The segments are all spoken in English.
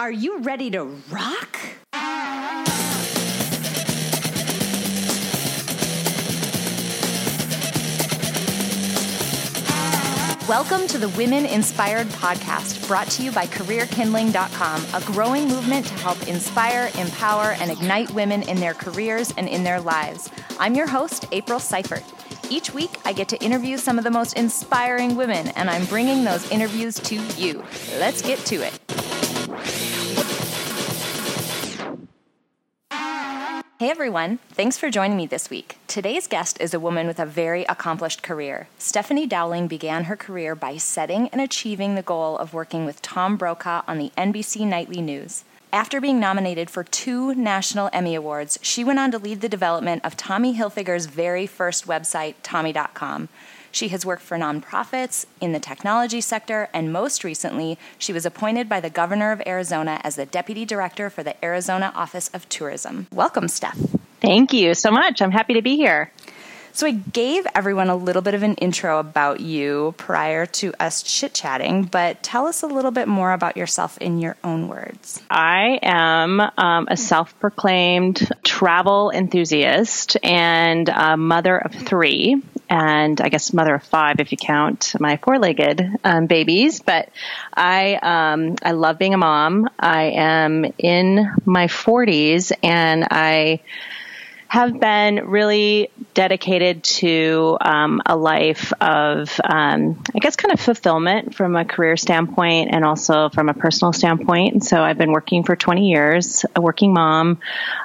Are you ready to rock? Welcome to the Women Inspired Podcast, brought to you by CareerKindling.com, a growing movement to help inspire, empower, and ignite women in their careers and in their lives. I'm your host, April Seifert. Each week, I get to interview some of the most inspiring women, and I'm bringing those interviews to you. Let's get to it. Hey everyone, thanks for joining me this week. Today's guest is a woman with a very accomplished career. Stephanie Dowling began her career by setting and achieving the goal of working with Tom Brokaw on the NBC Nightly News. After being nominated for two National Emmy Awards, she went on to lead the development of Tommy Hilfiger's very first website, Tommy.com. She has worked for nonprofits in the technology sector, and most recently, she was appointed by the governor of Arizona as the deputy director for the Arizona Office of Tourism. Welcome, Steph. Thank you so much. I'm happy to be here. So, I gave everyone a little bit of an intro about you prior to us chit chatting, but tell us a little bit more about yourself in your own words. I am um, a self proclaimed travel enthusiast and a mother of three and I guess mother of five if you count my four-legged um, babies. But I um, I love being a mom. I am in my 40s, and I have been really dedicated to um, a life of, um, I guess, kind of fulfillment from a career standpoint and also from a personal standpoint. And so I've been working for 20 years, a working mom,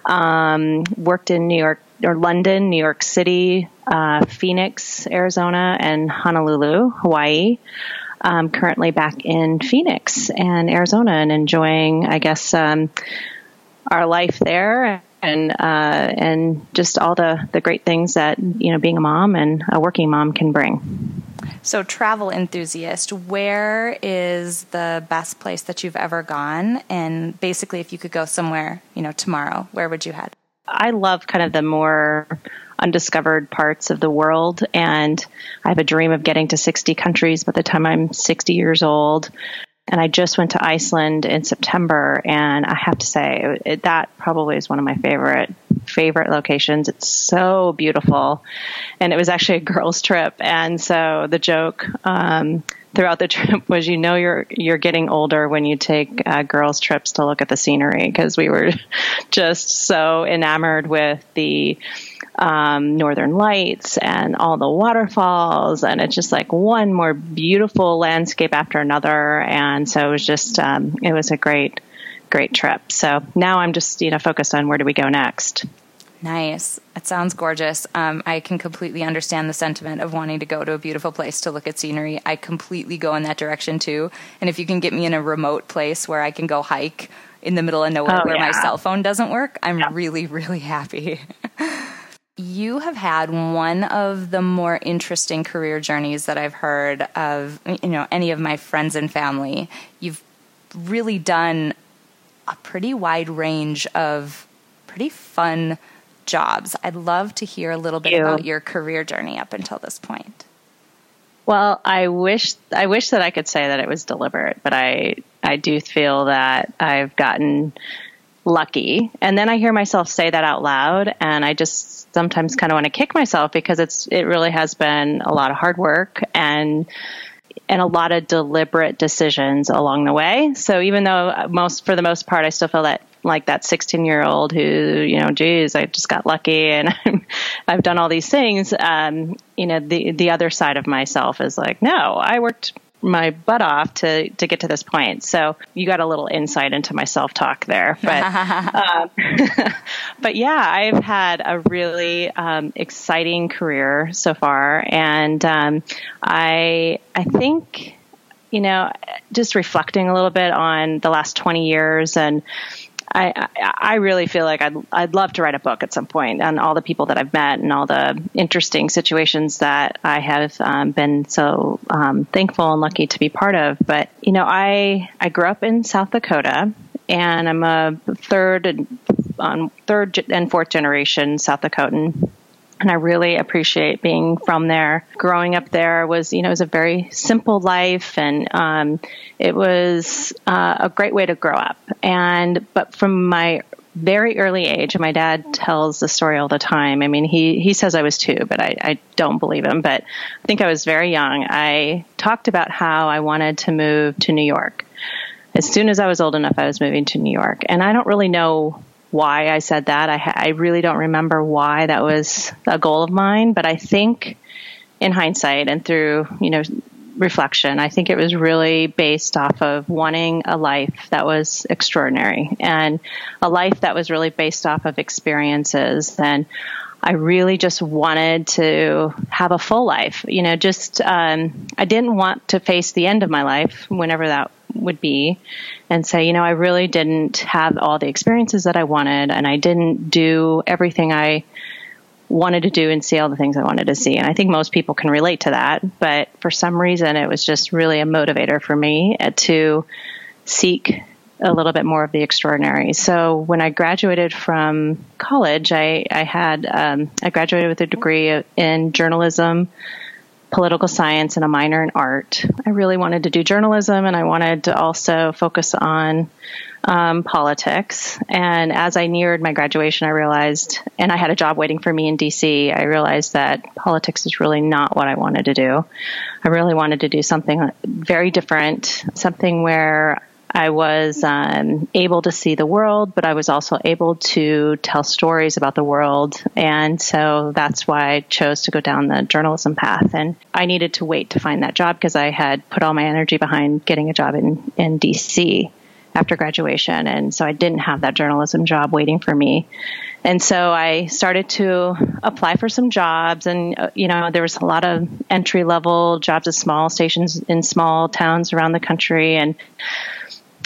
um, worked in New York or London, New York City, uh, Phoenix, Arizona, and Honolulu, Hawaii. I'm currently back in Phoenix and Arizona and enjoying, I guess, um, our life there and uh, and just all the the great things that you know being a mom and a working mom can bring. So, travel enthusiast, where is the best place that you've ever gone? And basically, if you could go somewhere, you know, tomorrow, where would you head? I love kind of the more undiscovered parts of the world. And I have a dream of getting to 60 countries by the time I'm 60 years old. And I just went to Iceland in September, and I have to say it, that probably is one of my favorite favorite locations. It's so beautiful, and it was actually a girls' trip. And so the joke um, throughout the trip was, you know, you're you're getting older when you take uh, girls' trips to look at the scenery because we were just so enamored with the um, northern lights and all the waterfalls. And it's just like one more beautiful landscape after another. And so it was just um, it was a great great trip. So now i'm just you know focused on where do we go next Nice. It sounds gorgeous. Um, I can completely understand the sentiment of wanting to go to a beautiful place to look at scenery. I completely go in that direction too. And if you can get me in a remote place where I can go hike in the middle of nowhere oh, where yeah. my cell phone doesn't work, I'm yeah. really, really happy. you have had one of the more interesting career journeys that I've heard of, you know, any of my friends and family. You've really done a pretty wide range of pretty fun jobs. I'd love to hear a little bit about your career journey up until this point. Well, I wish I wish that I could say that it was deliberate, but I I do feel that I've gotten lucky. And then I hear myself say that out loud and I just sometimes kind of want to kick myself because it's it really has been a lot of hard work and and a lot of deliberate decisions along the way. So even though most for the most part I still feel that like that 16 year old who, you know, geez, I just got lucky and I've done all these things. Um, you know, the, the other side of myself is like, no, I worked my butt off to to get to this point. So you got a little insight into my self talk there, but um, but yeah, I've had a really um, exciting career so far, and um, I I think you know just reflecting a little bit on the last twenty years and I, I really feel like I'd, I'd love to write a book at some point on all the people that I've met and all the interesting situations that I have um, been so um, thankful and lucky to be part of. But, you know, I, I grew up in South Dakota and I'm a third and, um, third and fourth generation South Dakotan. And I really appreciate being from there. Growing up there was, you know, it was a very simple life, and um, it was uh, a great way to grow up. And but from my very early age, my dad tells the story all the time. I mean, he he says I was two, but I, I don't believe him. But I think I was very young. I talked about how I wanted to move to New York. As soon as I was old enough, I was moving to New York, and I don't really know why I said that. I, I really don't remember why that was a goal of mine, but I think in hindsight and through, you know, reflection, I think it was really based off of wanting a life that was extraordinary and a life that was really based off of experiences. And I really just wanted to have a full life. You know, just um, I didn't want to face the end of my life, whenever that would be and say, you know, I really didn't have all the experiences that I wanted and I didn't do everything I wanted to do and see all the things I wanted to see. And I think most people can relate to that. But for some reason, it was just really a motivator for me to seek a little bit more of the extraordinary. So when I graduated from college, I, I had um, I graduated with a degree in journalism political science and a minor in art. I really wanted to do journalism and I wanted to also focus on um, politics. And as I neared my graduation, I realized, and I had a job waiting for me in DC, I realized that politics is really not what I wanted to do. I really wanted to do something very different, something where I was um, able to see the world, but I was also able to tell stories about the world. And so that's why I chose to go down the journalism path. And I needed to wait to find that job because I had put all my energy behind getting a job in, in DC after graduation. And so I didn't have that journalism job waiting for me. And so I started to apply for some jobs, and uh, you know there was a lot of entry level jobs at small stations in small towns around the country, and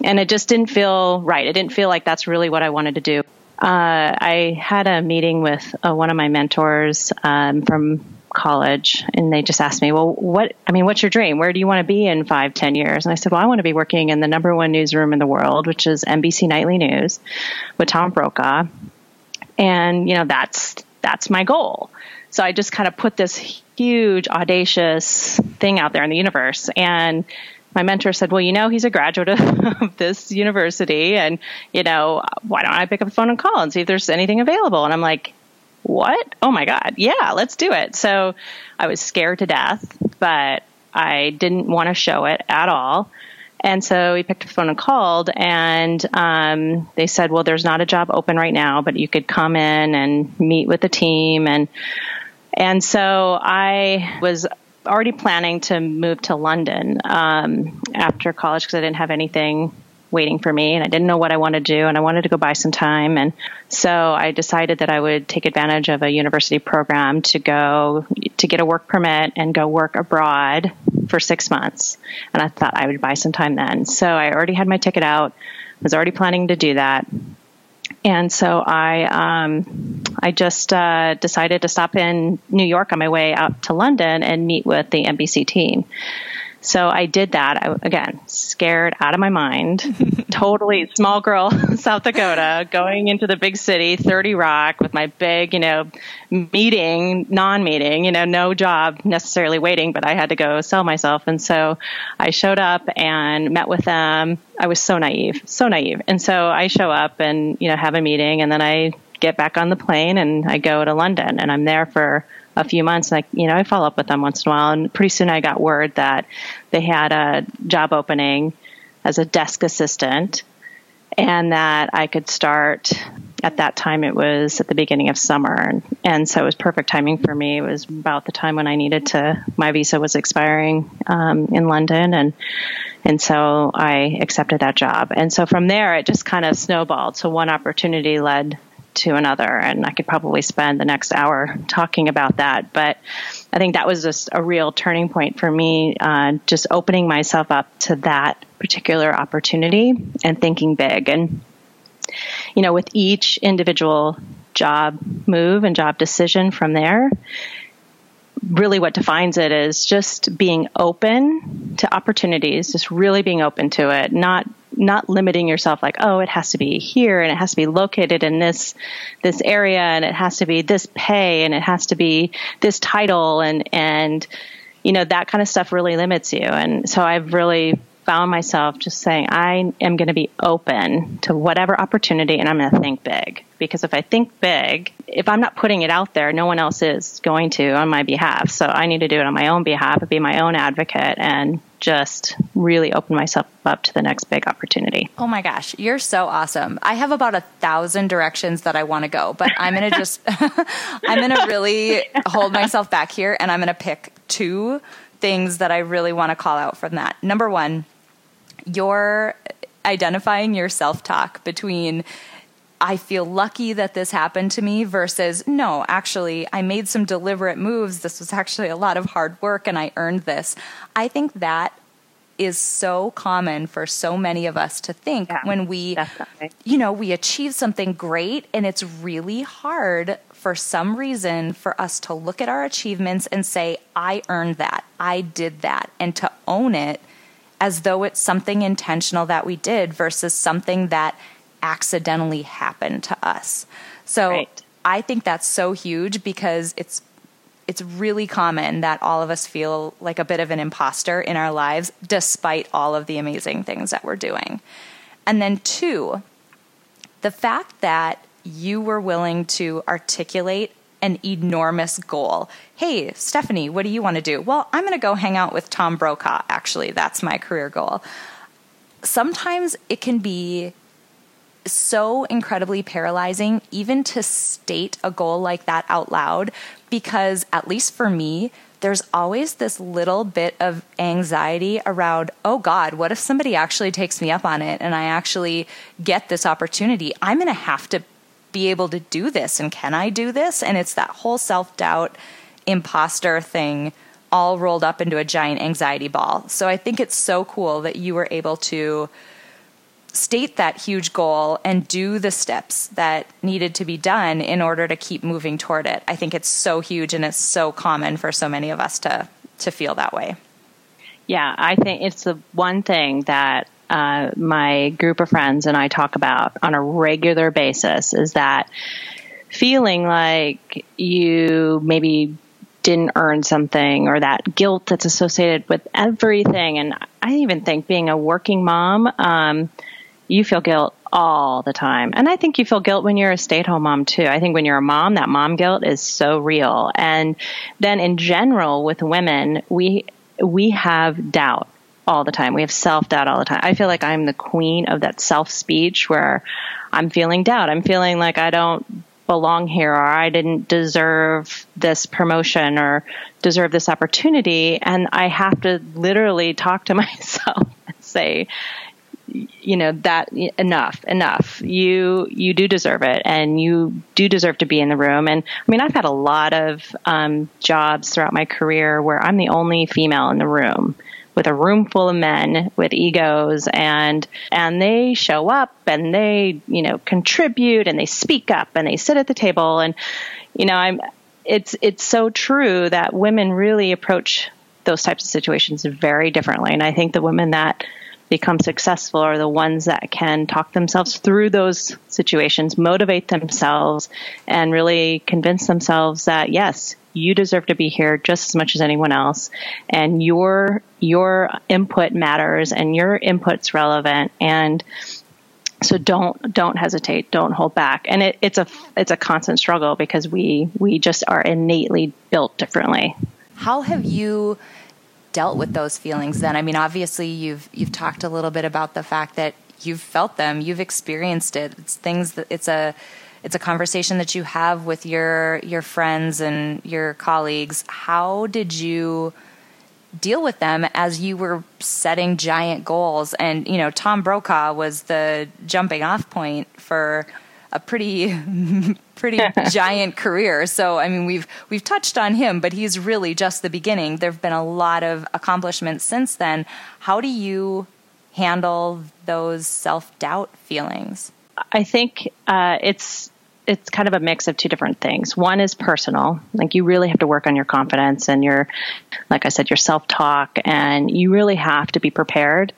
and it just didn't feel right. It didn't feel like that's really what I wanted to do. Uh, I had a meeting with uh, one of my mentors um, from college, and they just asked me, "Well, what? I mean, what's your dream? Where do you want to be in five, ten years?" And I said, "Well, I want to be working in the number one newsroom in the world, which is NBC Nightly News, with Tom Brokaw, and you know that's that's my goal." So I just kind of put this huge, audacious thing out there in the universe, and my mentor said, Well, you know, he's a graduate of this university, and, you know, why don't I pick up the phone and call and see if there's anything available? And I'm like, What? Oh my God. Yeah, let's do it. So I was scared to death, but I didn't want to show it at all. And so he picked up the phone and called, and um, they said, Well, there's not a job open right now, but you could come in and meet with the team. And and so I was already planning to move to London um, after college because I didn't have anything waiting for me and I didn't know what I wanted to do and I wanted to go buy some time. And so I decided that I would take advantage of a university program to go to get a work permit and go work abroad for 6 months. And I thought I would buy some time then. So I already had my ticket out was already planning to do that and so I um, I just uh, decided to stop in New York on my way out to London and meet with the NBC team. So I did that. I, again, scared out of my mind. totally small girl, South Dakota, going into the big city, 30 Rock, with my big, you know, meeting, non meeting, you know, no job necessarily waiting, but I had to go sell myself. And so I showed up and met with them. I was so naive, so naive. And so I show up and, you know, have a meeting and then I get back on the plane and I go to London and I'm there for a few months. And I, you know, I follow up with them once in a while. And pretty soon I got word that they had a job opening as a desk assistant and that I could start at that time it was at the beginning of summer and, and so it was perfect timing for me it was about the time when i needed to my visa was expiring um, in london and and so i accepted that job and so from there it just kind of snowballed so one opportunity led to another. And I could probably spend the next hour talking about that. But I think that was just a real turning point for me, uh, just opening myself up to that particular opportunity and thinking big. And, you know, with each individual job move and job decision from there, really what defines it is just being open to opportunities, just really being open to it, not not limiting yourself like, oh, it has to be here and it has to be located in this this area and it has to be this pay and it has to be this title and and you know that kind of stuff really limits you. And so I've really found myself just saying, I am going to be open to whatever opportunity and I'm going to think big. Because if I think big, if I'm not putting it out there, no one else is going to on my behalf. So I need to do it on my own behalf, and be my own advocate, and just really open myself up to the next big opportunity. Oh my gosh, you're so awesome. I have about a thousand directions that I want to go, but I'm going to just, I'm going to really hold myself back here and I'm going to pick two things that I really want to call out from that. Number one, you're identifying your self talk between I feel lucky that this happened to me versus no, actually, I made some deliberate moves. This was actually a lot of hard work and I earned this. I think that is so common for so many of us to think yeah, when we definitely. you know we achieve something great and it's really hard for some reason for us to look at our achievements and say I earned that. I did that and to own it as though it's something intentional that we did versus something that accidentally happened to us. So right. I think that's so huge because it's it's really common that all of us feel like a bit of an imposter in our lives despite all of the amazing things that we're doing. And then two, the fact that you were willing to articulate an enormous goal. Hey, Stephanie, what do you want to do? Well, I'm going to go hang out with Tom Brokaw, actually. That's my career goal. Sometimes it can be so incredibly paralyzing even to state a goal like that out loud because, at least for me, there's always this little bit of anxiety around, oh God, what if somebody actually takes me up on it and I actually get this opportunity? I'm going to have to be able to do this and can I do this? And it's that whole self doubt, imposter thing all rolled up into a giant anxiety ball. So I think it's so cool that you were able to state that huge goal and do the steps that needed to be done in order to keep moving toward it. I think it's so huge and it's so common for so many of us to to feel that way. Yeah, I think it's the one thing that uh, my group of friends and I talk about on a regular basis is that feeling like you maybe didn't earn something or that guilt that's associated with everything. And I even think being a working mom, um, you feel guilt all the time. And I think you feel guilt when you're a stay at home mom too. I think when you're a mom, that mom guilt is so real. And then in general with women, we, we have doubt all the time. We have self doubt all the time. I feel like I'm the queen of that self speech where I'm feeling doubt. I'm feeling like I don't belong here or I didn't deserve this promotion or deserve this opportunity. And I have to literally talk to myself and say, you know that enough enough you you do deserve it and you do deserve to be in the room and i mean i've had a lot of um, jobs throughout my career where i'm the only female in the room with a room full of men with egos and and they show up and they you know contribute and they speak up and they sit at the table. And you know I'm it's it's so true that women really approach those types of situations very differently. And I think the women that become successful are the ones that can talk themselves through those situations, motivate themselves, and really convince themselves that yes, you deserve to be here just as much as anyone else. And your your input matters and your input's relevant. And so don't don't hesitate. Don't hold back. And it, it's a it's a constant struggle because we we just are innately built differently. How have you dealt with those feelings then? I mean obviously you've you've talked a little bit about the fact that you've felt them. You've experienced it. It's things that it's a it's a conversation that you have with your your friends and your colleagues. How did you deal with them as you were setting giant goals? And you know, Tom Brokaw was the jumping off point for a pretty pretty giant career. So I mean we've we've touched on him, but he's really just the beginning. There've been a lot of accomplishments since then. How do you handle those self-doubt feelings? I think uh, it's it's kind of a mix of two different things. One is personal, like you really have to work on your confidence and your, like I said, your self talk, and you really have to be prepared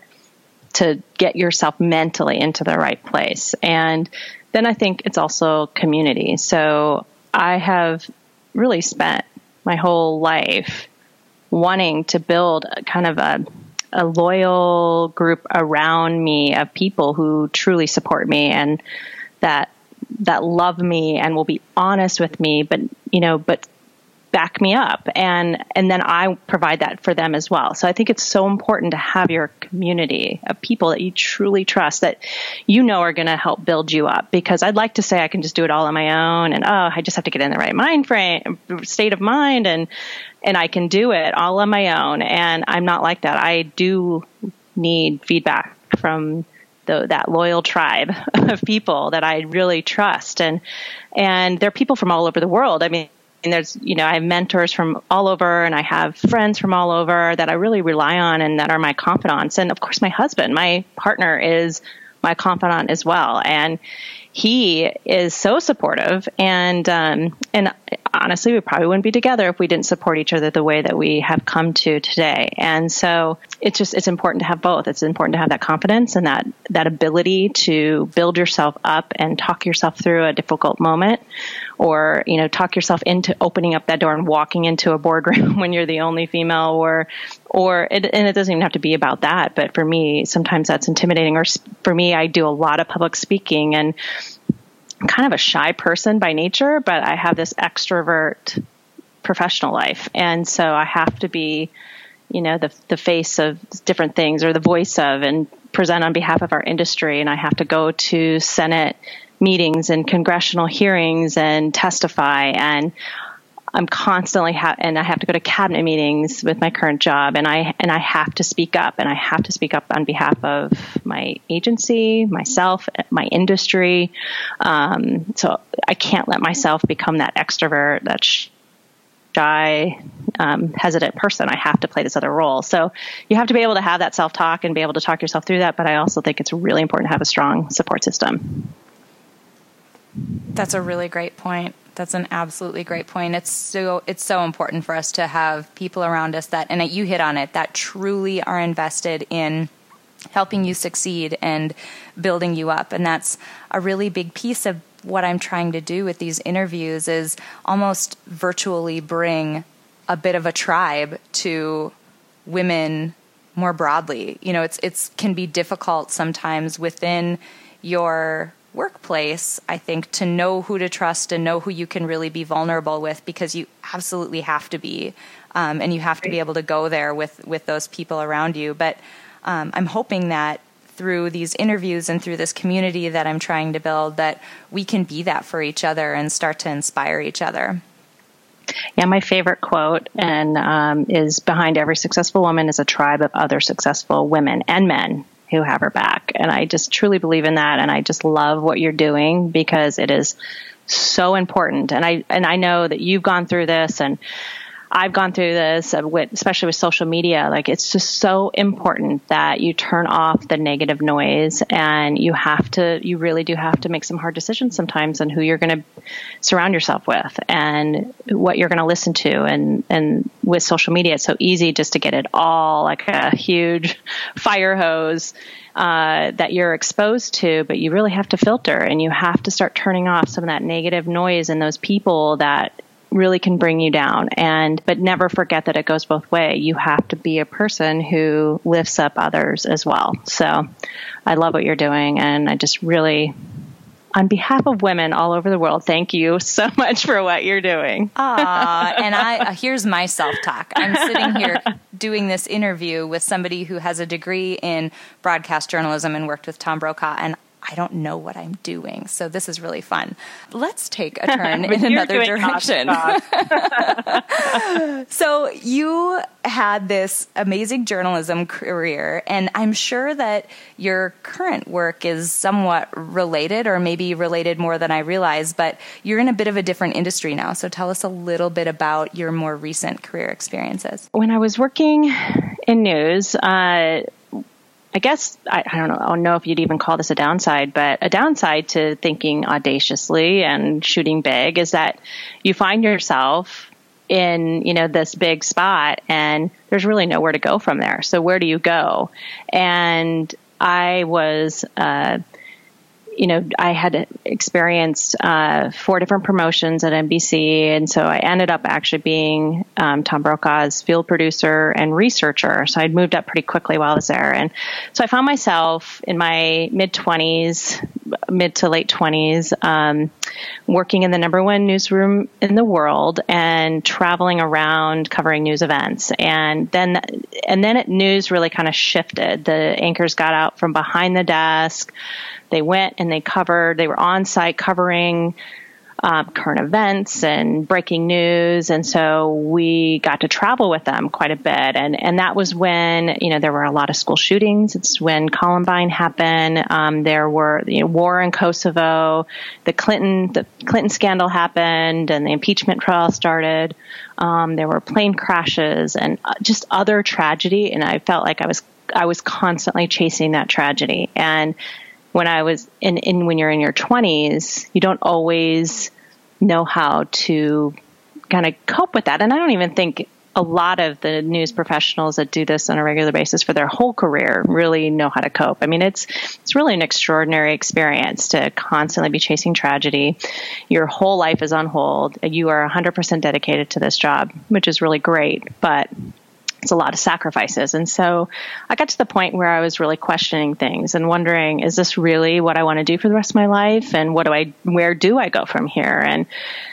to get yourself mentally into the right place. And then I think it's also community. So I have really spent my whole life wanting to build kind of a a loyal group around me of people who truly support me and that that love me and will be honest with me but you know but back me up and and then I provide that for them as well. So I think it's so important to have your community of people that you truly trust that you know are going to help build you up because I'd like to say I can just do it all on my own and oh I just have to get in the right mind frame state of mind and and I can do it all on my own and I'm not like that. I do need feedback from the, that loyal tribe of people that I really trust and and they're people from all over the world. I mean and there's you know I have mentors from all over and I have friends from all over that I really rely on and that are my confidants. And of course my husband my partner is my confidant as well. And he is so supportive and um, and honestly we probably wouldn't be together if we didn't support each other the way that we have come to today. And so it's just it's important to have both. It's important to have that confidence and that that ability to build yourself up and talk yourself through a difficult moment or you know talk yourself into opening up that door and walking into a boardroom when you're the only female or or it, and it doesn't even have to be about that but for me sometimes that's intimidating or for me I do a lot of public speaking and I'm kind of a shy person by nature but I have this extrovert professional life. And so I have to be you know the the face of different things or the voice of and present on behalf of our industry. And I have to go to Senate meetings and congressional hearings and testify and I'm constantly ha- and I have to go to cabinet meetings with my current job and I and I have to speak up and I have to speak up on behalf of my agency, myself, my industry. Um, so I can't let myself become that extrovert, that shy, um, hesitant person. I have to play this other role. So you have to be able to have that self talk and be able to talk yourself through that. But I also think it's really important to have a strong support system. That's a really great point. That's an absolutely great point. It's so it's so important for us to have people around us that and you hit on it that truly are invested in helping you succeed and building you up and that's a really big piece of what I'm trying to do with these interviews is almost virtually bring a bit of a tribe to women more broadly. You know, it's it's can be difficult sometimes within your workplace, I think, to know who to trust and know who you can really be vulnerable with because you absolutely have to be. Um, and you have to be able to go there with, with those people around you. But um, I'm hoping that through these interviews and through this community that I'm trying to build, that we can be that for each other and start to inspire each other. Yeah, my favorite quote and um, is behind every successful woman is a tribe of other successful women and men who have her back. And I just truly believe in that. And I just love what you're doing because it is so important. And I, and I know that you've gone through this and I've gone through this, uh, especially with social media. Like, it's just so important that you turn off the negative noise and you have to, you really do have to make some hard decisions sometimes on who you're going to surround yourself with and what you're going to listen to. And, and with social media, it's so easy just to get it all like a huge fire hose. Uh, that you're exposed to, but you really have to filter and you have to start turning off some of that negative noise and those people that really can bring you down and but never forget that it goes both way you have to be a person who lifts up others as well so i love what you're doing and i just really on behalf of women all over the world, thank you so much for what you're doing. Ah, and I here's my self talk. I'm sitting here doing this interview with somebody who has a degree in broadcast journalism and worked with Tom Brokaw, and I don't know what I'm doing. So this is really fun. Let's take a turn in another direction. so you had this amazing journalism career, and I'm sure that your current work is somewhat related, or maybe related more than I realize. But you're in a bit of a different industry now. So tell us a little bit about your more recent career experiences. When I was working in news. Uh, I guess I, I, don't know. I don't know if you'd even call this a downside, but a downside to thinking audaciously and shooting big is that you find yourself in you know this big spot and there's really nowhere to go from there. So where do you go? And I was, uh, you know, I had experienced uh, four different promotions at NBC, and so I ended up actually being um, Tom Brokaw's field producer and researcher. So I'd moved up pretty quickly while I was there, and so I found myself in my mid twenties, mid to late twenties, um, working in the number one newsroom in the world and traveling around covering news events. And then, and then it, news really kind of shifted. The anchors got out from behind the desk they went and they covered, they were on site covering uh, current events and breaking news. And so we got to travel with them quite a bit. And, and that was when, you know, there were a lot of school shootings. It's when Columbine happened. Um, there were, you know, war in Kosovo. The Clinton, the Clinton scandal happened and the impeachment trial started. Um, there were plane crashes and uh, just other tragedy. And I felt like I was, I was constantly chasing that tragedy. And, when I was in, in when you're in your 20s, you don't always know how to kind of cope with that. And I don't even think a lot of the news professionals that do this on a regular basis for their whole career really know how to cope. I mean, it's it's really an extraordinary experience to constantly be chasing tragedy. Your whole life is on hold. You are 100% dedicated to this job, which is really great, but it's a lot of sacrifices. And so I got to the point where I was really questioning things and wondering, is this really what I want to do for the rest of my life? And what do I, where do I go from here? And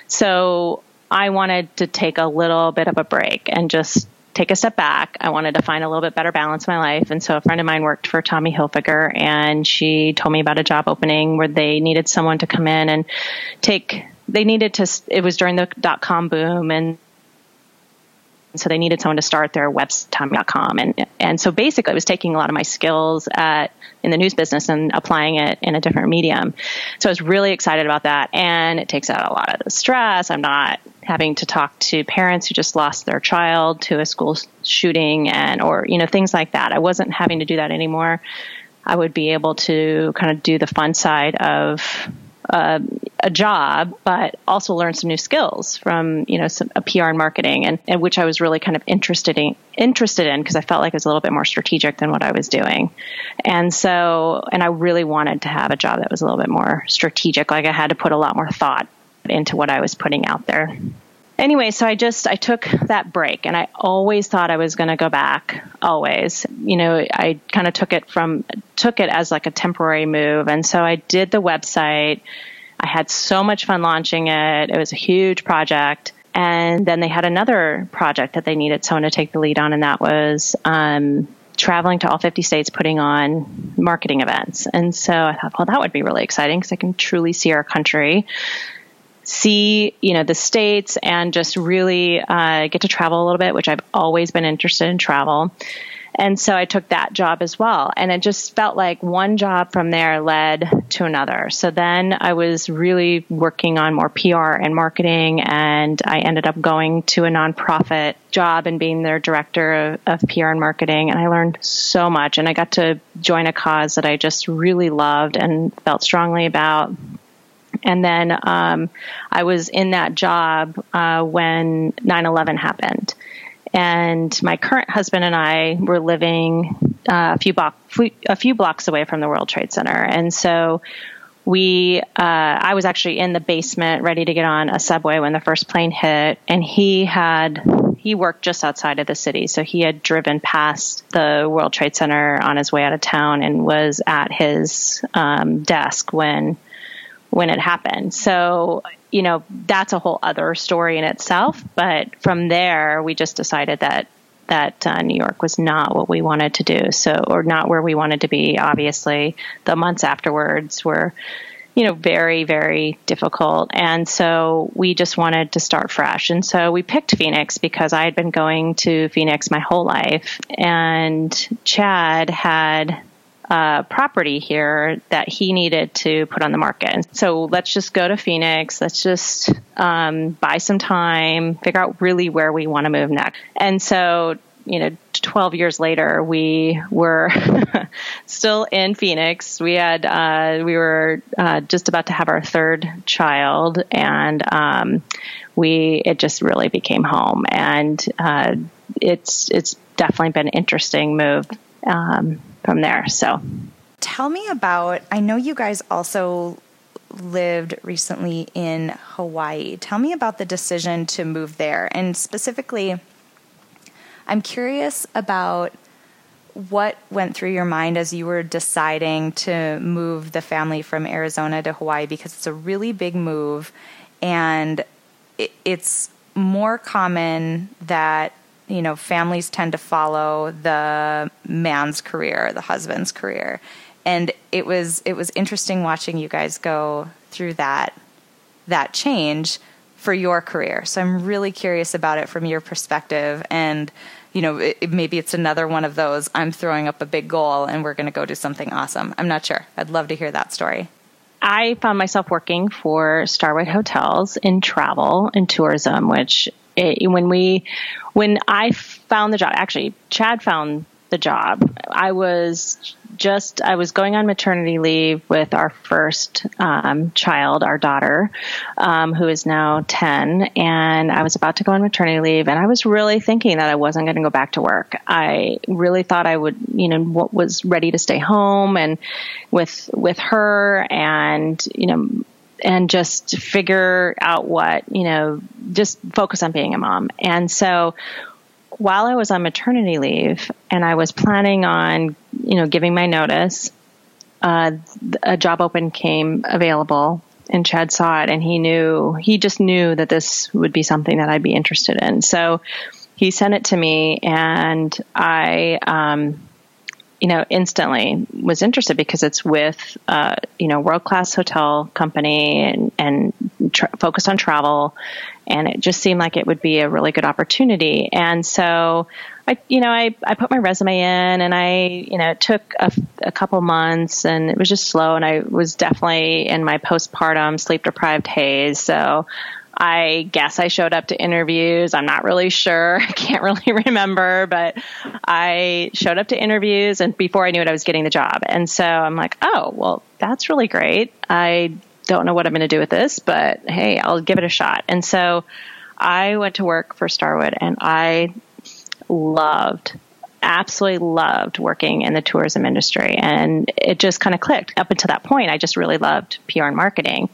so I wanted to take a little bit of a break and just take a step back. I wanted to find a little bit better balance in my life. And so a friend of mine worked for Tommy Hilfiger and she told me about a job opening where they needed someone to come in and take, they needed to, it was during the dot com boom and so they needed someone to start their website.com. And, and so basically, I was taking a lot of my skills at, in the news business and applying it in a different medium. So I was really excited about that. And it takes out a lot of the stress. I'm not having to talk to parents who just lost their child to a school shooting and, or, you know, things like that. I wasn't having to do that anymore. I would be able to kind of do the fun side of uh, a job, but also learn some new skills from you know some, a PR and marketing, and, and which I was really kind of interested in interested in because I felt like it was a little bit more strategic than what I was doing, and so and I really wanted to have a job that was a little bit more strategic. Like I had to put a lot more thought into what I was putting out there anyway, so I just I took that break, and I always thought I was going to go back. Always, you know, I kind of took it from took it as like a temporary move, and so I did the website. I had so much fun launching it. It was a huge project. And then they had another project that they needed someone to take the lead on, and that was um, traveling to all 50 states putting on marketing events. And so I thought, well, that would be really exciting because I can truly see our country see, you know, the states and just really uh, get to travel a little bit, which I've always been interested in travel. And so I took that job as well. And it just felt like one job from there led to another. So then I was really working on more PR and marketing. And I ended up going to a nonprofit job and being their director of, of PR and marketing. And I learned so much. And I got to join a cause that I just really loved and felt strongly about. And then um, I was in that job uh, when 9 11 happened. And my current husband and I were living uh, a few a few blocks away from the World Trade Center, and so we, uh, I was actually in the basement, ready to get on a subway when the first plane hit, and he had he worked just outside of the city, so he had driven past the World Trade Center on his way out of town and was at his um, desk when when it happened. So, you know, that's a whole other story in itself. But from there, we just decided that that uh, New York was not what we wanted to do. So, or not where we wanted to be. Obviously, the months afterwards were, you know, very, very difficult. And so we just wanted to start fresh. And so we picked Phoenix because I had been going to Phoenix my whole life. And Chad had uh, property here that he needed to put on the market. So let's just go to Phoenix. Let's just um, buy some time, figure out really where we want to move next. And so, you know, 12 years later, we were still in Phoenix. We had, uh, we were uh, just about to have our third child, and um, we, it just really became home. And uh, it's, it's definitely been an interesting move um, from there. So. Tell me about, I know you guys also lived recently in Hawaii. Tell me about the decision to move there. And specifically, I'm curious about what went through your mind as you were deciding to move the family from Arizona to Hawaii because it's a really big move and it's more common that you know families tend to follow the man's career the husband's career and it was it was interesting watching you guys go through that that change for your career so i'm really curious about it from your perspective and you know, it, maybe it's another one of those I'm throwing up a big goal and we're going to go do something awesome. I'm not sure. I'd love to hear that story. I found myself working for Starwood Hotels in travel and tourism, which it, when we, when I found the job, actually, Chad found the job. I was just I was going on maternity leave with our first um, child, our daughter, um, who is now ten, and I was about to go on maternity leave, and I was really thinking that I wasn't going to go back to work. I really thought I would, you know, was ready to stay home and with with her, and you know and just figure out what, you know, just focus on being a mom. And so while I was on maternity leave and I was planning on, you know, giving my notice, uh, a job open came available and Chad saw it and he knew, he just knew that this would be something that I'd be interested in. So he sent it to me and I, um, you know, instantly was interested because it's with, uh, you know, world class hotel company and, and focused on travel. And it just seemed like it would be a really good opportunity. And so I, you know, I, I put my resume in and I, you know, it took a, a couple months and it was just slow. And I was definitely in my postpartum sleep deprived haze. So I guess I showed up to interviews. I'm not really sure. I can't really remember, but I showed up to interviews and before I knew it, I was getting the job. And so I'm like, oh, well, that's really great. I don't know what I'm going to do with this, but hey, I'll give it a shot. And so I went to work for Starwood and I loved absolutely loved working in the tourism industry and it just kind of clicked up until that point i just really loved pr and marketing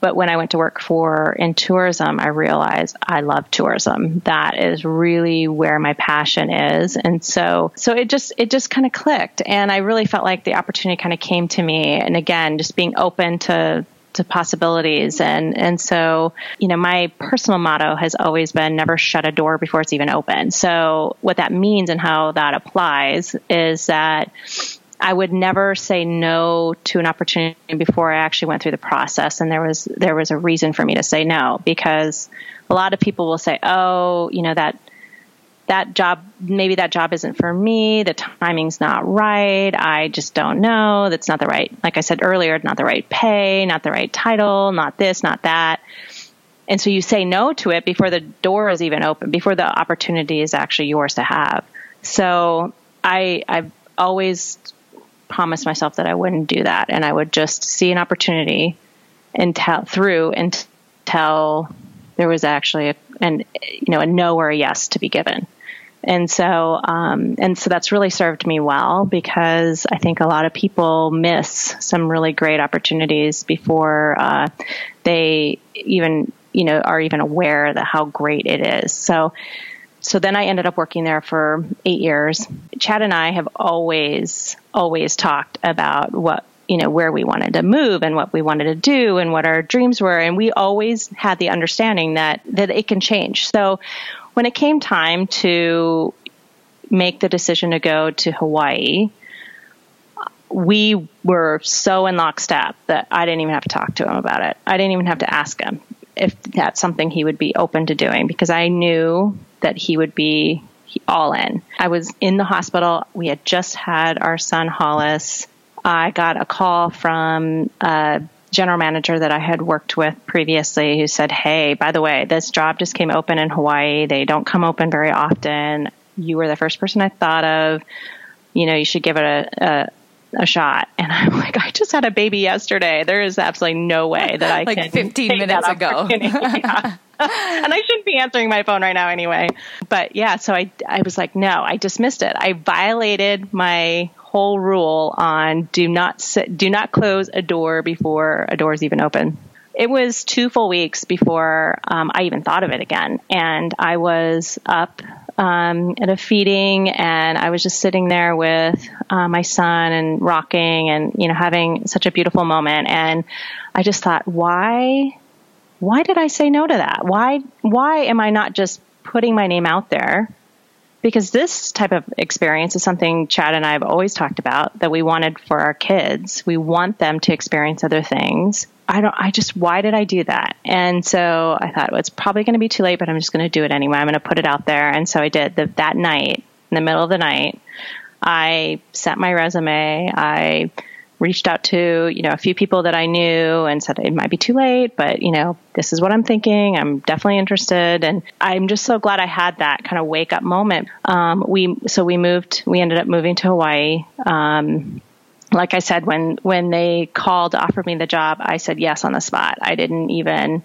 but when I went to work for in tourism, I realized I love tourism. That is really where my passion is. And so, so it just, it just kind of clicked. And I really felt like the opportunity kind of came to me. And again, just being open to, to possibilities. And, and so, you know, my personal motto has always been never shut a door before it's even open. So what that means and how that applies is that I would never say no to an opportunity before I actually went through the process. And there was, there was a reason for me to say no because a lot of people will say, oh, you know, that, that job, maybe that job isn't for me. The timing's not right. I just don't know. That's not the right, like I said earlier, not the right pay, not the right title, not this, not that. And so you say no to it before the door is even open, before the opportunity is actually yours to have. So I, I've always promised myself that I wouldn't do that, and I would just see an opportunity and tell through until there was actually a, an you know a no or a yes to be given. And so, um, and so that's really served me well because I think a lot of people miss some really great opportunities before uh, they even, you know, are even aware that how great it is. So, so then I ended up working there for eight years. Chad and I have always, always talked about what, you know, where we wanted to move and what we wanted to do and what our dreams were. And we always had the understanding that, that it can change. So when it came time to make the decision to go to Hawaii, we were so in lockstep that I didn't even have to talk to him about it. I didn't even have to ask him if that's something he would be open to doing because I knew that he would be all in. I was in the hospital. We had just had our son Hollis. I got a call from a general manager that I had worked with previously who said, Hey, by the way, this job just came open in Hawaii. They don't come open very often. You were the first person I thought of. You know, you should give it a, a a shot. And I'm like, I just had a baby yesterday. There is absolutely no way that I like can. 15 minutes ago. yeah. and I shouldn't be answering my phone right now anyway. But yeah, so I, I was like, no, I dismissed it. I violated my whole rule on do not sit, do not close a door before a door is even open. It was two full weeks before um, I even thought of it again, and I was up um, at a feeding, and I was just sitting there with uh, my son and rocking, and you know having such a beautiful moment, and I just thought, why, why did I say no to that? Why, why am I not just putting my name out there? because this type of experience is something Chad and I have always talked about that we wanted for our kids. We want them to experience other things. I don't, I just, why did I do that? And so I thought, well, it's probably going to be too late, but I'm just going to do it anyway. I'm going to put it out there. And so I did the, that night, in the middle of the night, I sent my resume. I reached out to you know a few people that I knew and said it might be too late, but you know this is what I'm thinking. I'm definitely interested, and I'm just so glad I had that kind of wake up moment. Um, we so we moved. We ended up moving to Hawaii. Um, like I said, when when they called to offer me the job, I said yes on the spot. I didn't even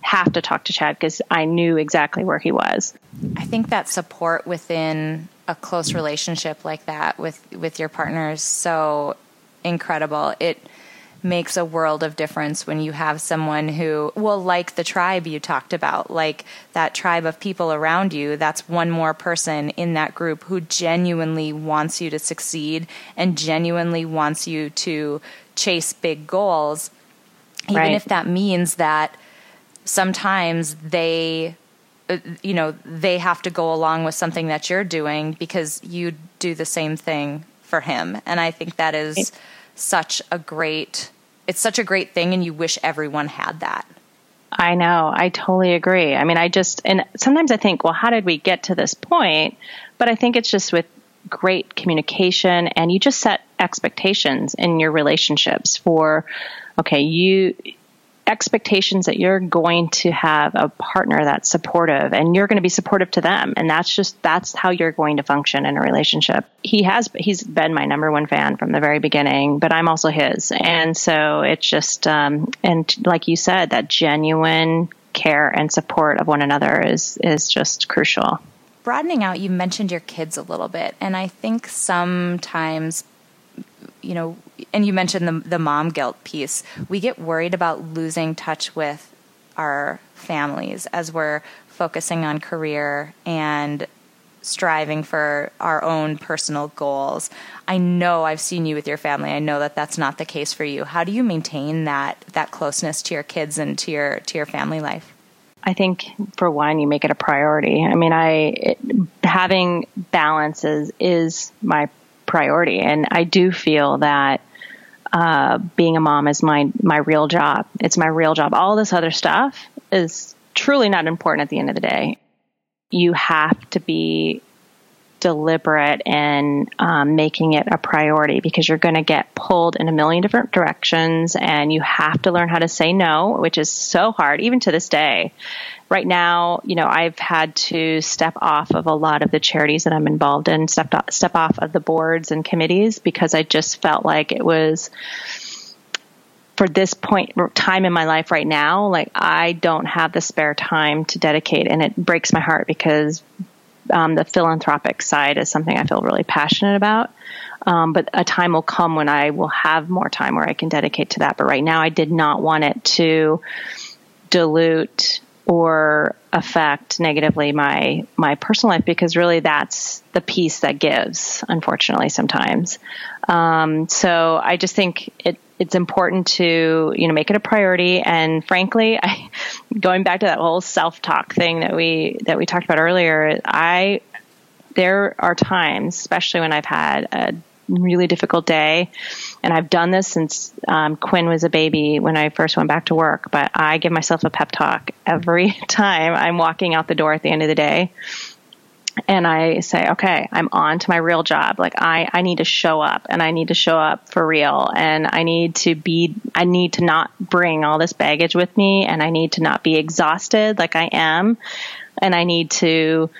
have to talk to Chad because I knew exactly where he was. I think that support within a close relationship like that with with your partners so incredible. It makes a world of difference when you have someone who, well, like the tribe you talked about, like that tribe of people around you, that's one more person in that group who genuinely wants you to succeed and genuinely wants you to chase big goals, even right. if that means that sometimes they uh, you know they have to go along with something that you're doing because you do the same thing for him. And i think that is such a great it's such a great thing and you wish everyone had that. I know. I totally agree. I mean, I just and sometimes I think, well, how did we get to this point? But I think it's just with great communication and you just set expectations in your relationships for okay, you expectations that you're going to have a partner that's supportive and you're going to be supportive to them. And that's just that's how you're going to function in a relationship. He has he's been my number one fan from the very beginning but i'm also his. And so it's just um, and like you said that genuine care and support of one another is is just crucial. Broadening out you mentioned your kids a little bit and i think sometimes you know, and you mentioned the the mom guilt piece. We get worried about losing touch with our families as we're focusing on career and striving for our own personal goals. I know I've seen you with your family. I know that that's not the case for you. How do you maintain that that closeness to your kids and to your to your family life? I think for one, you make it a priority. I mean, I it, having balance is, is my priority. And I do feel that uh, being a mom is my my real job. It's my real job. All this other stuff is truly not important at the end of the day. You have to be deliberate in um, making it a priority because you're going to get pulled in a million different directions and you have to learn how to say no, which is so hard, even to this day. Right now, you know, I've had to step off of a lot of the charities that I'm involved in, step off, step off of the boards and committees because I just felt like it was for this point time in my life right now, like I don't have the spare time to dedicate, and it breaks my heart because um, the philanthropic side is something I feel really passionate about. Um, but a time will come when I will have more time where I can dedicate to that. But right now, I did not want it to dilute or affect negatively my my personal life because really that's the piece that gives unfortunately sometimes um, so i just think it it's important to you know make it a priority. And frankly I, going back to that whole self-talk thing that we that we talked about earlier i there are times especially when i've had a really difficult day and i've done this since um, quinn was a baby when i first went back to work but i give myself a pep talk every time i'm walking out the door at the end of the day and I say, okay, I'm on to my real job. Like I, I need to show up and I need to show up for real. And I need to be, I need to not bring all this baggage with me and I need to not be exhausted like I am. And I need to,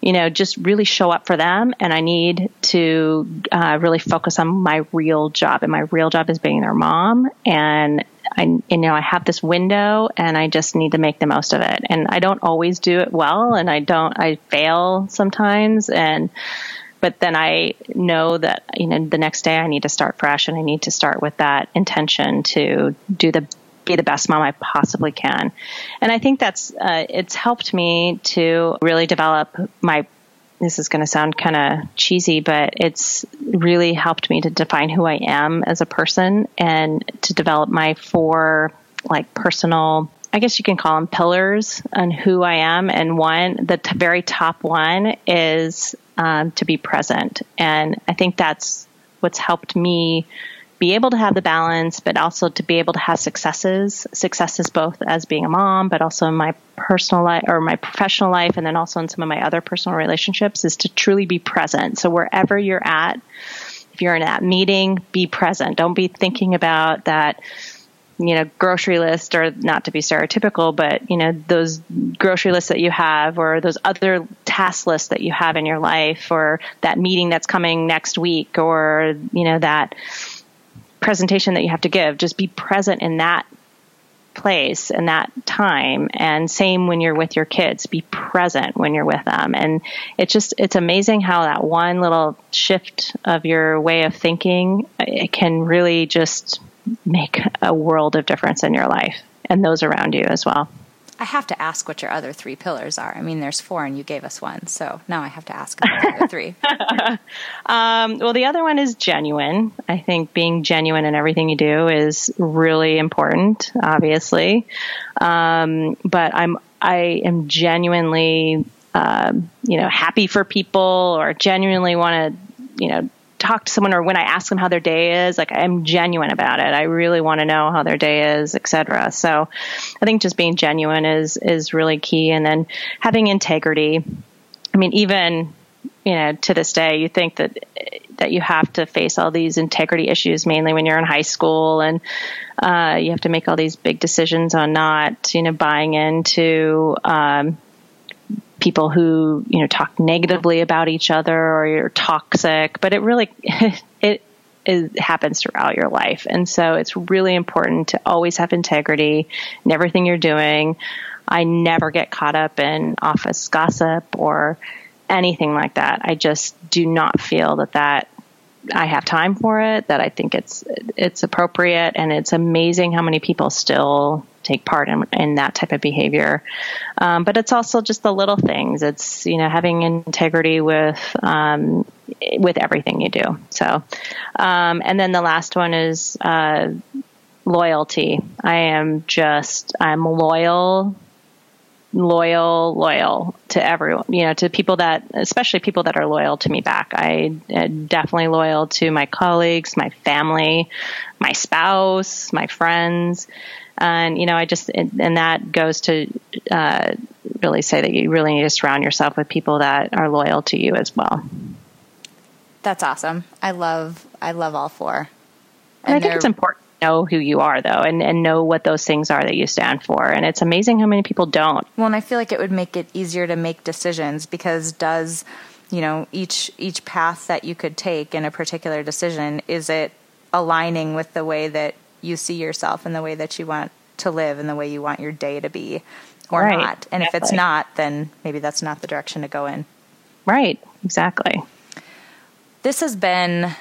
you know, just really show up for them. And I need to uh, really focus on my real job. And my real job is being their mom. And I, you know, I have this window and I just need to make the most of it. And I don't always do it well and I don't, I fail sometimes. And, but then I know that you know the next day I need to start fresh and I need to start with that intention to do the be the best mom I possibly can. And I think that's uh, it's helped me to really develop my this is going to sound kind of cheesy, but it's really helped me to define who I am as a person and to develop my four like personal I guess you can call them pillars on who I am. And one, the t- very top one is um, to be present. And I think that's what's helped me be able to have the balance, but also to be able to have successes, successes both as being a mom, but also in my personal life or my professional life, and then also in some of my other personal relationships, is to truly be present. So wherever you're at, if you're in that meeting, be present. Don't be thinking about that you know grocery list or not to be stereotypical but you know those grocery lists that you have or those other task lists that you have in your life or that meeting that's coming next week or you know that presentation that you have to give just be present in that place and that time and same when you're with your kids be present when you're with them and it's just it's amazing how that one little shift of your way of thinking uh, it can really just make a world of difference in your life and those around you as well. I have to ask what your other three pillars are. I mean, there's four and you gave us one. So now I have to ask the other three. um, well, the other one is genuine. I think being genuine in everything you do is really important, obviously. Um, but I'm, I am genuinely, um, you know, happy for people or genuinely want to, you know, talk to someone or when I ask them how their day is, like I'm genuine about it. I really want to know how their day is, etc. So I think just being genuine is is really key and then having integrity. I mean even you know to this day you think that that you have to face all these integrity issues mainly when you're in high school and uh, you have to make all these big decisions on not you know buying into um, people who you know talk negatively about each other or you're toxic but it really it, it happens throughout your life. And so it's really important to always have integrity in everything you're doing. I never get caught up in office gossip or anything like that. I just do not feel that that I have time for it, that I think it's it's appropriate, and it's amazing how many people still take part in, in that type of behavior. Um, but it's also just the little things. It's you know having integrity with um, with everything you do. So, um, and then the last one is uh, loyalty. I am just I'm loyal loyal, loyal to everyone, you know, to people that, especially people that are loyal to me back. I am definitely loyal to my colleagues, my family, my spouse, my friends and you know, I just and that goes to uh, really say that you really need to surround yourself with people that are loyal to you as well. That's awesome. I love I love all four. And, and I think it's important to know who you are though and, and know what those things are that you stand for. And it's amazing how many people don't. Well, and I feel like it would make it easier to make decisions because does you know each each path that you could take in a particular decision is it aligning with the way that you see yourself and the way that you want to live and the way you want your day to be or right. not. And exactly. if it's not, then maybe that's not the direction to go in. Right, exactly. This has been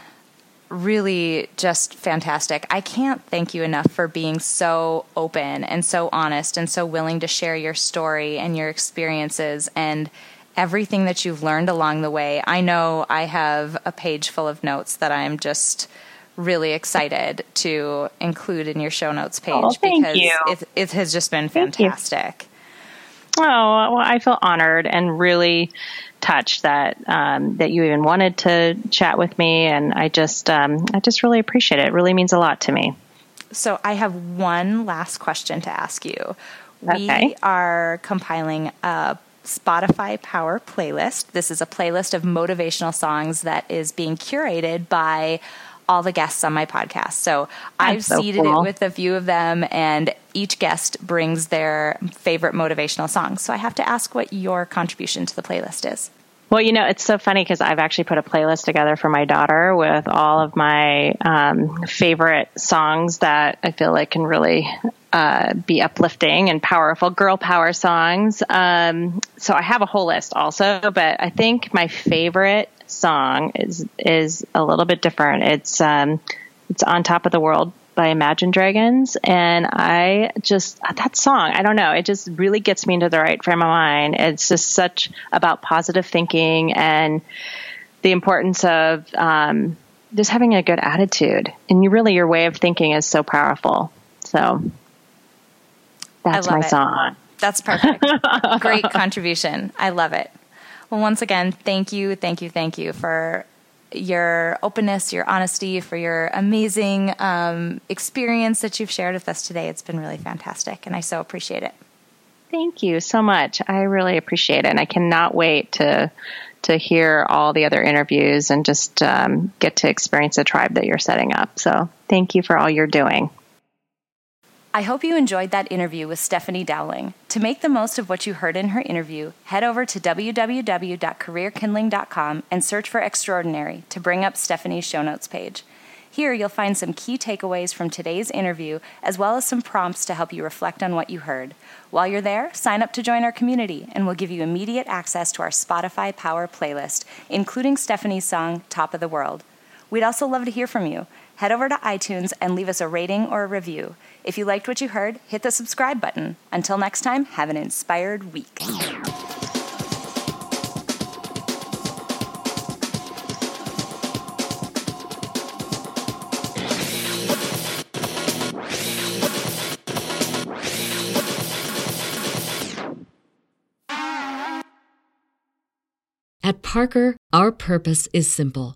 really just fantastic. I can't thank you enough for being so open and so honest and so willing to share your story and your experiences and everything that you've learned along the way. I know I have a page full of notes that I'm just really excited to include in your show notes page oh, because it, it, has just been fantastic. Oh, well, I feel honored and really touched that um, that you even wanted to chat with me, and I just um, I just really appreciate it. It really means a lot to me. So I have one last question to ask you. Okay. We are compiling a Spotify Power playlist. This is a playlist of motivational songs that is being curated by all the guests on my podcast. So That's I've so seeded cool. it with a few of them, and each guest brings their favorite motivational songs. So I have to ask what your contribution to the playlist is. Well, you know, it's so funny because I've actually put a playlist together for my daughter with all of my um, favorite songs that I feel like can really uh, be uplifting and powerful girl power songs. Um, so I have a whole list also, but I think my favorite song is is a little bit different. It's um, it's on top of the world by Imagine Dragons, and I just that song. I don't know. It just really gets me into the right frame of mind. It's just such about positive thinking and the importance of um, just having a good attitude. And you really, your way of thinking is so powerful. So that's my it. song. That's perfect. Great contribution. I love it. Well, once again, thank you, thank you, thank you for your openness, your honesty, for your amazing um, experience that you've shared with us today. It's been really fantastic, and I so appreciate it. Thank you so much. I really appreciate it, and I cannot wait to to hear all the other interviews and just um, get to experience the tribe that you're setting up. So, thank you for all you're doing. I hope you enjoyed that interview with Stephanie Dowling. To make the most of what you heard in her interview, head over to www.careerkindling.com and search for Extraordinary to bring up Stephanie's show notes page. Here, you'll find some key takeaways from today's interview, as well as some prompts to help you reflect on what you heard. While you're there, sign up to join our community, and we'll give you immediate access to our Spotify Power playlist, including Stephanie's song, Top of the World. We'd also love to hear from you. Head over to iTunes and leave us a rating or a review. If you liked what you heard, hit the subscribe button. Until next time, have an inspired week. At Parker, our purpose is simple.